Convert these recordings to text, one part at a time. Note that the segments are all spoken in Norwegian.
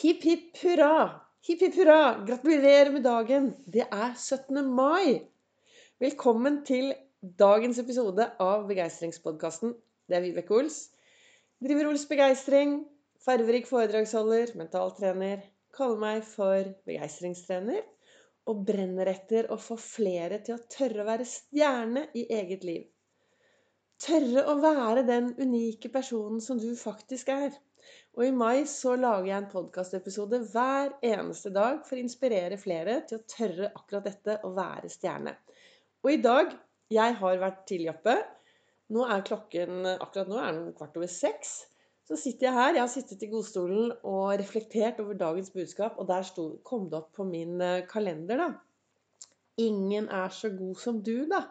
Hipp hipp hurra! Hipp hipp hurra! Gratulerer med dagen! Det er 17. mai! Velkommen til dagens episode av Begeistringspodkasten. Det er Vibeke Ols. Driver Ols Begeistring. Farverik foredragsholder, mentaltrener. Kaller meg for begeistringstrener. Og brenner etter å få flere til å tørre å være stjerne i eget liv. Tørre å være den unike personen som du faktisk er. Og i mai så lager jeg en podkastepisode hver eneste dag for å inspirere flere til å tørre akkurat dette å være stjerne. Og i dag Jeg har vært tidlig oppe. Nå er klokken akkurat nå er den kvart over seks. Så sitter jeg her. Jeg har sittet i godstolen og reflektert over dagens budskap, og der stod, kom det opp på min eh, kalender, da. Ingen er så god som du, da.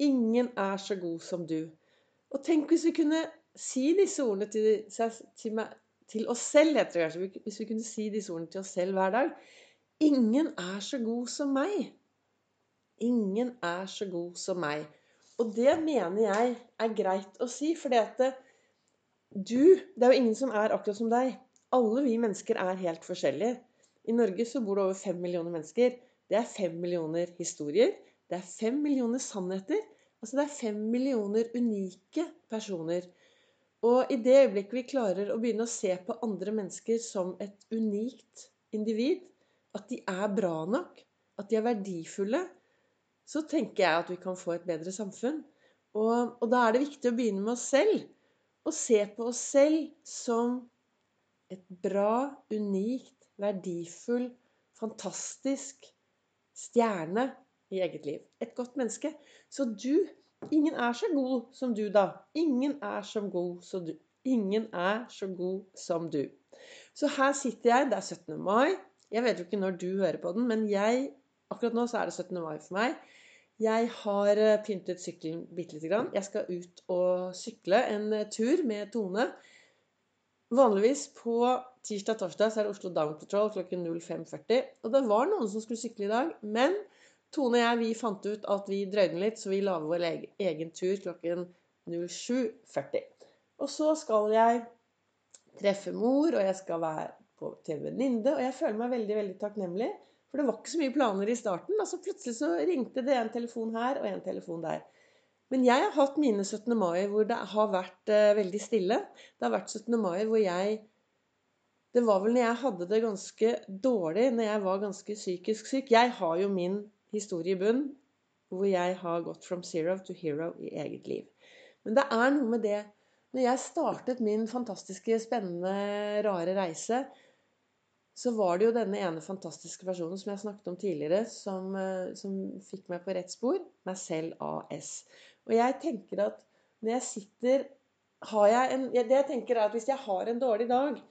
Ingen er så god som du. Og tenk hvis vi kunne si disse ordene til, til, til, oss selv, heter det kanskje. Hvis vi kunne si disse ordene til oss selv hver dag. Ingen er så god som meg. Ingen er så god som meg. Og det mener jeg er greit å si, for du Det er jo ingen som er akkurat som deg. Alle vi mennesker er helt forskjellige. I Norge så bor det over fem millioner mennesker. Det er fem millioner historier. Det er fem millioner sannheter. Altså det er fem millioner unike personer. Og i det øyeblikket vi klarer å begynne å se på andre mennesker som et unikt individ, at de er bra nok, at de er verdifulle, så tenker jeg at vi kan få et bedre samfunn. Og, og da er det viktig å begynne med oss selv. Og se på oss selv som et bra, unikt, verdifull, fantastisk stjerne i eget liv. Et godt menneske. Så du Ingen er så god som du, da. Ingen er så god som du. Ingen er så god som du. Så her sitter jeg. Det er 17. mai. Jeg vet jo ikke når du hører på den, men jeg Akkurat nå så er det 17. mai for meg. Jeg har eh, pyntet sykkelen bitte lite grann. Jeg skal ut og sykle en eh, tur med Tone. Vanligvis på tirsdag-torsdag så er det Oslo Down Patrol klokken 05.40. Og det var noen som skulle sykle i dag, men Tone og jeg vi fant ut at vi drøyde litt, så vi lager vår egen tur klokken 07.40. Og så skal jeg treffe mor, og jeg skal være på, til en venninne. Og jeg føler meg veldig veldig takknemlig. For det var ikke så mye planer i starten. altså plutselig så ringte det en telefon her og en telefon der. Men jeg har hatt mine 17. mai hvor det har vært uh, veldig stille. Det har vært 17. mai hvor jeg Det var vel når jeg hadde det ganske dårlig, når jeg var ganske psykisk syk. Jeg har jo min historie i bunn hvor jeg har gått from zero to hero i eget liv. Men det er noe med det Når jeg startet min fantastiske, spennende, rare reise, så var det jo denne ene fantastiske personen som jeg snakket om tidligere, som, eh, som fikk meg på rett spor. Meg selv AS. Og jeg tenker at når jeg sitter jeg en, Det jeg tenker er at hvis jeg har en dårlig dag,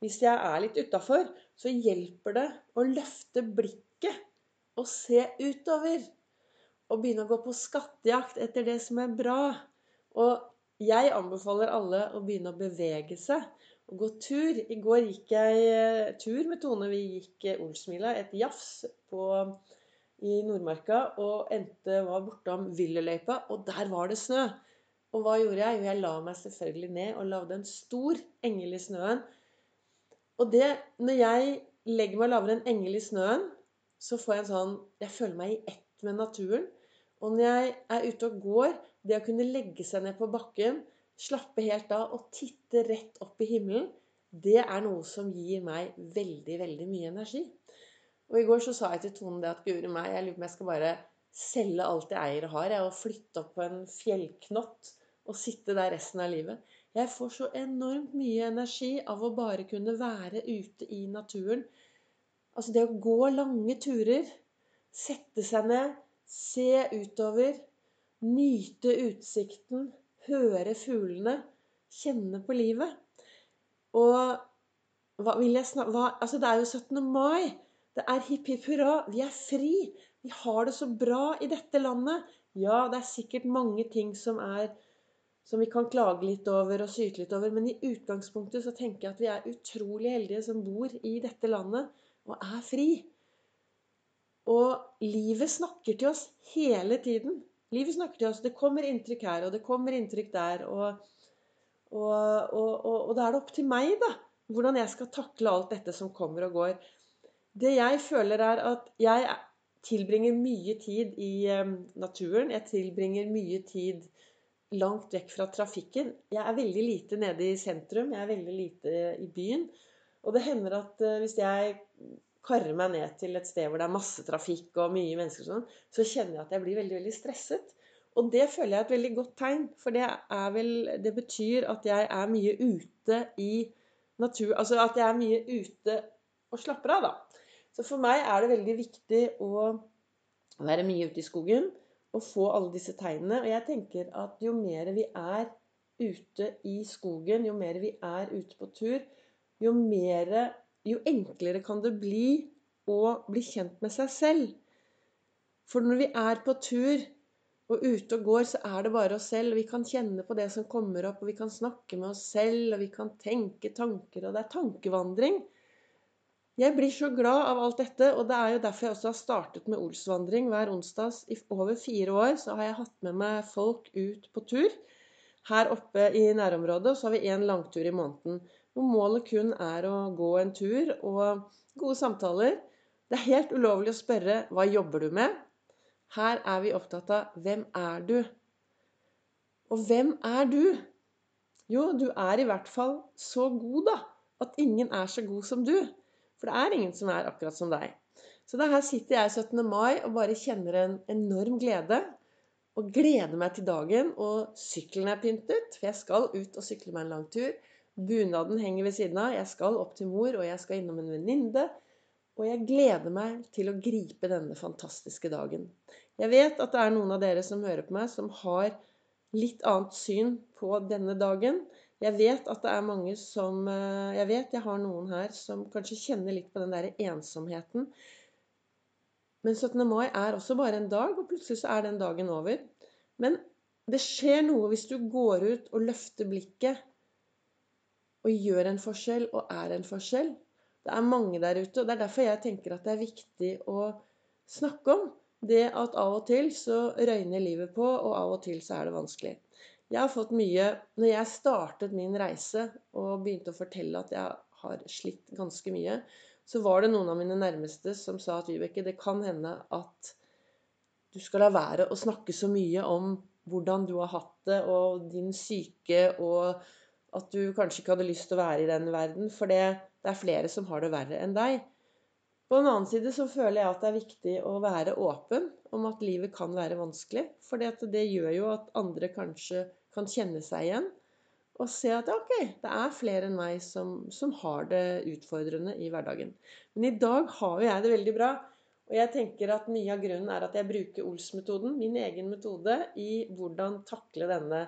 hvis jeg er litt utafor, så hjelper det å løfte blikket å se utover. Og begynne å gå på skattejakt etter det som er bra. Og jeg anbefaler alle å begynne å bevege seg. Og gå tur. I går gikk jeg eh, tur med Tone. Vi gikk eh, Olsmila, et jafs på, i Nordmarka. Og endte var bortom Villeløypa, og der var det snø. Og hva gjorde jeg? Jo, jeg la meg selvfølgelig ned og lagde en stor engel i snøen. Og det, når jeg legger meg lavere enn en engel i snøen, så får jeg en sånn Jeg føler meg i ett med naturen. Og når jeg er ute og går, det å kunne legge seg ned på bakken, slappe helt av og titte rett opp i himmelen, det er noe som gir meg veldig, veldig mye energi. Og i går så sa jeg til Tone det at guri meg, jeg lurer på om jeg skal bare selge alt jeg eier og har, jeg, og flytte opp på en fjellknott og sitte der resten av livet. Jeg får så enormt mye energi av å bare kunne være ute i naturen Altså det å gå lange turer, sette seg ned, se utover, nyte utsikten, høre fuglene, kjenne på livet. Og hva vil jeg snakke hva, Altså, det er jo 17. mai. Det er hipp hipp hurra. Vi er fri. Vi har det så bra i dette landet. Ja, det er sikkert mange ting som er som vi kan klage litt over og syte litt over. Men i utgangspunktet så tenker jeg at vi er utrolig heldige som bor i dette landet og er fri. Og livet snakker til oss hele tiden. Livet snakker til oss. Det kommer inntrykk her, og det kommer inntrykk der. Og, og, og, og da er det opp til meg, da. hvordan jeg skal takle alt dette som kommer og går. Det jeg føler, er at jeg tilbringer mye tid i eh, naturen. Jeg tilbringer mye tid langt vekk fra trafikken. Jeg er veldig lite nede i sentrum. Jeg er veldig lite i byen. Og det hender at uh, hvis jeg karrer meg ned til et sted hvor det er masse trafikk og mye mennesker, og sånn, så kjenner jeg at jeg blir veldig, veldig stresset. Og det føler jeg er et veldig godt tegn, for det, vel, det betyr at jeg er mye ute i natur Altså at jeg er mye ute og slapper av, da. Så for meg er det veldig viktig å være mye ute i skogen og få alle disse tegnene. Og jeg tenker at jo mer vi er ute i skogen, jo mer vi er ute på tur, jo mer Jo enklere kan det bli å bli kjent med seg selv. For når vi er på tur og ute og går, så er det bare oss selv. og Vi kan kjenne på det som kommer opp, og vi kan snakke med oss selv, og vi kan tenke tanker, og det er tankevandring. Jeg blir så glad av alt dette, og det er jo derfor jeg også har startet med Olsvandring hver onsdag. I over fire år så har jeg hatt med meg folk ut på tur her oppe i nærområdet. Og så har vi én langtur i måneden. Hvor målet kun er å gå en tur og gode samtaler. Det er helt ulovlig å spørre 'Hva jobber du med?' Her er vi opptatt av 'Hvem er du?' Og hvem er du? Jo, du er i hvert fall så god, da, at ingen er så god som du. For det er ingen som er akkurat som deg. Så da her sitter jeg 17. mai og bare kjenner en enorm glede. Og gleder meg til dagen. Og sykkelen er pyntet, for jeg skal ut og sykle meg en lang tur. Bunaden henger ved siden av. Jeg skal opp til mor, og jeg skal innom en venninne. Og jeg gleder meg til å gripe denne fantastiske dagen. Jeg vet at det er noen av dere som hører på meg, som har litt annet syn på denne dagen. Jeg vet at det er mange som eh, Jeg vet jeg har noen her som kanskje kjenner litt på den der ensomheten. Men 17. mai er også bare en dag, og plutselig så er den dagen over. Men det skjer noe hvis du går ut og løfter blikket og gjør en forskjell og er en forskjell. Det er mange der ute, og det er derfor jeg tenker at det er viktig å snakke om det at av og til så røyner livet på, og av og til så er det vanskelig. Jeg har fått mye Når jeg startet min reise og begynte å fortelle at jeg har slitt ganske mye, så var det noen av mine nærmeste som sa at Vibeke, det kan hende at du skal la være å snakke så mye om hvordan du har hatt det, og din syke, og at du kanskje ikke hadde lyst til å være i den verden, for det, det er flere som har det verre enn deg. På den annen side så føler jeg at det er viktig å være åpen om at livet kan være vanskelig. For det gjør jo at andre kanskje kan kjenne seg igjen og se at ok, det er flere enn meg som, som har det utfordrende i hverdagen. Men i dag har jo jeg det veldig bra. Og jeg tenker at mye av grunnen er at jeg bruker Ols-metoden, min egen metode, i hvordan takle denne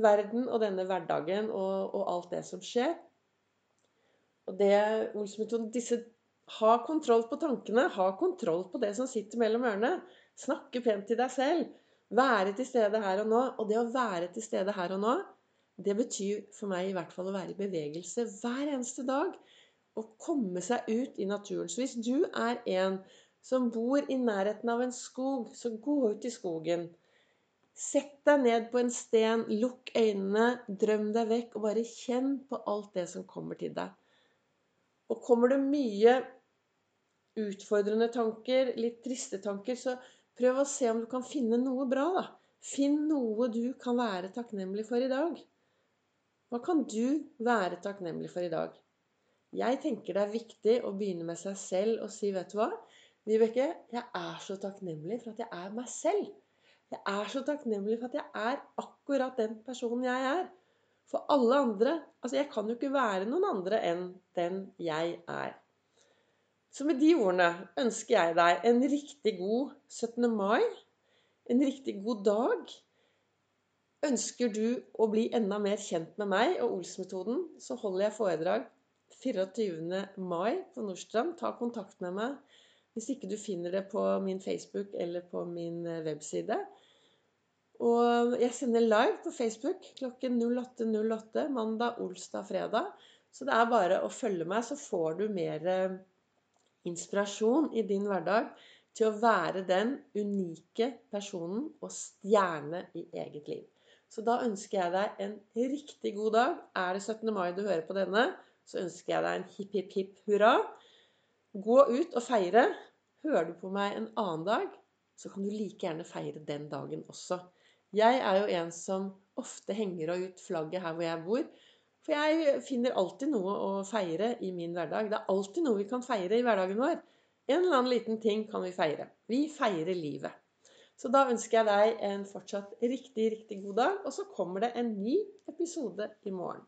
verden og denne hverdagen og, og alt det som skjer. Og det Ols-metoden disse Ha kontroll på tankene. Ha kontroll på det som sitter mellom ørene. Snakke pent til deg selv. Være til stede her og nå. Og det å være til stede her og nå, det betyr for meg i hvert fall å være i bevegelse hver eneste dag. Å komme seg ut i naturen. Så hvis du er en som bor i nærheten av en skog, så gå ut i skogen. Sett deg ned på en sten, lukk øynene, drøm deg vekk, og bare kjenn på alt det som kommer til deg. Og kommer det mye utfordrende tanker, litt triste tanker, så Prøv å se om du kan finne noe bra, da. Finn noe du kan være takknemlig for i dag. Hva kan du være takknemlig for i dag? Jeg tenker det er viktig å begynne med seg selv og si, vet du hva, Vibeke, jeg er så takknemlig for at jeg er meg selv. Jeg er så takknemlig for at jeg er akkurat den personen jeg er. For alle andre Altså, jeg kan jo ikke være noen andre enn den jeg er. Så med de ordene ønsker jeg deg en riktig god 17. mai. En riktig god dag. Ønsker du å bli enda mer kjent med meg og Ols-metoden, så holder jeg foredrag 24. mai på Nordstrand. Ta kontakt med meg hvis ikke du finner det på min Facebook eller på min webside. Og jeg sender live på Facebook klokken 08.08 mandag, olsdag, fredag. Så det er bare å følge meg, så får du mer eh, inspirasjon i din hverdag til å være den unike personen og stjerne i eget liv. Så da ønsker jeg deg en riktig god dag. Er det 17. mai du hører på denne, så ønsker jeg deg en hipp, hipp, hipp hurra. Gå ut og feire. Hører du på meg en annen dag, så kan du like gjerne feire den dagen også. Jeg er jo en som ofte henger ut flagget her hvor jeg bor. For jeg finner alltid noe å feire i min hverdag. Det er alltid noe vi kan feire i hverdagen vår. En eller annen liten ting kan vi feire. Vi feirer livet. Så da ønsker jeg deg en fortsatt riktig, riktig god dag. Og så kommer det en ny episode i morgen.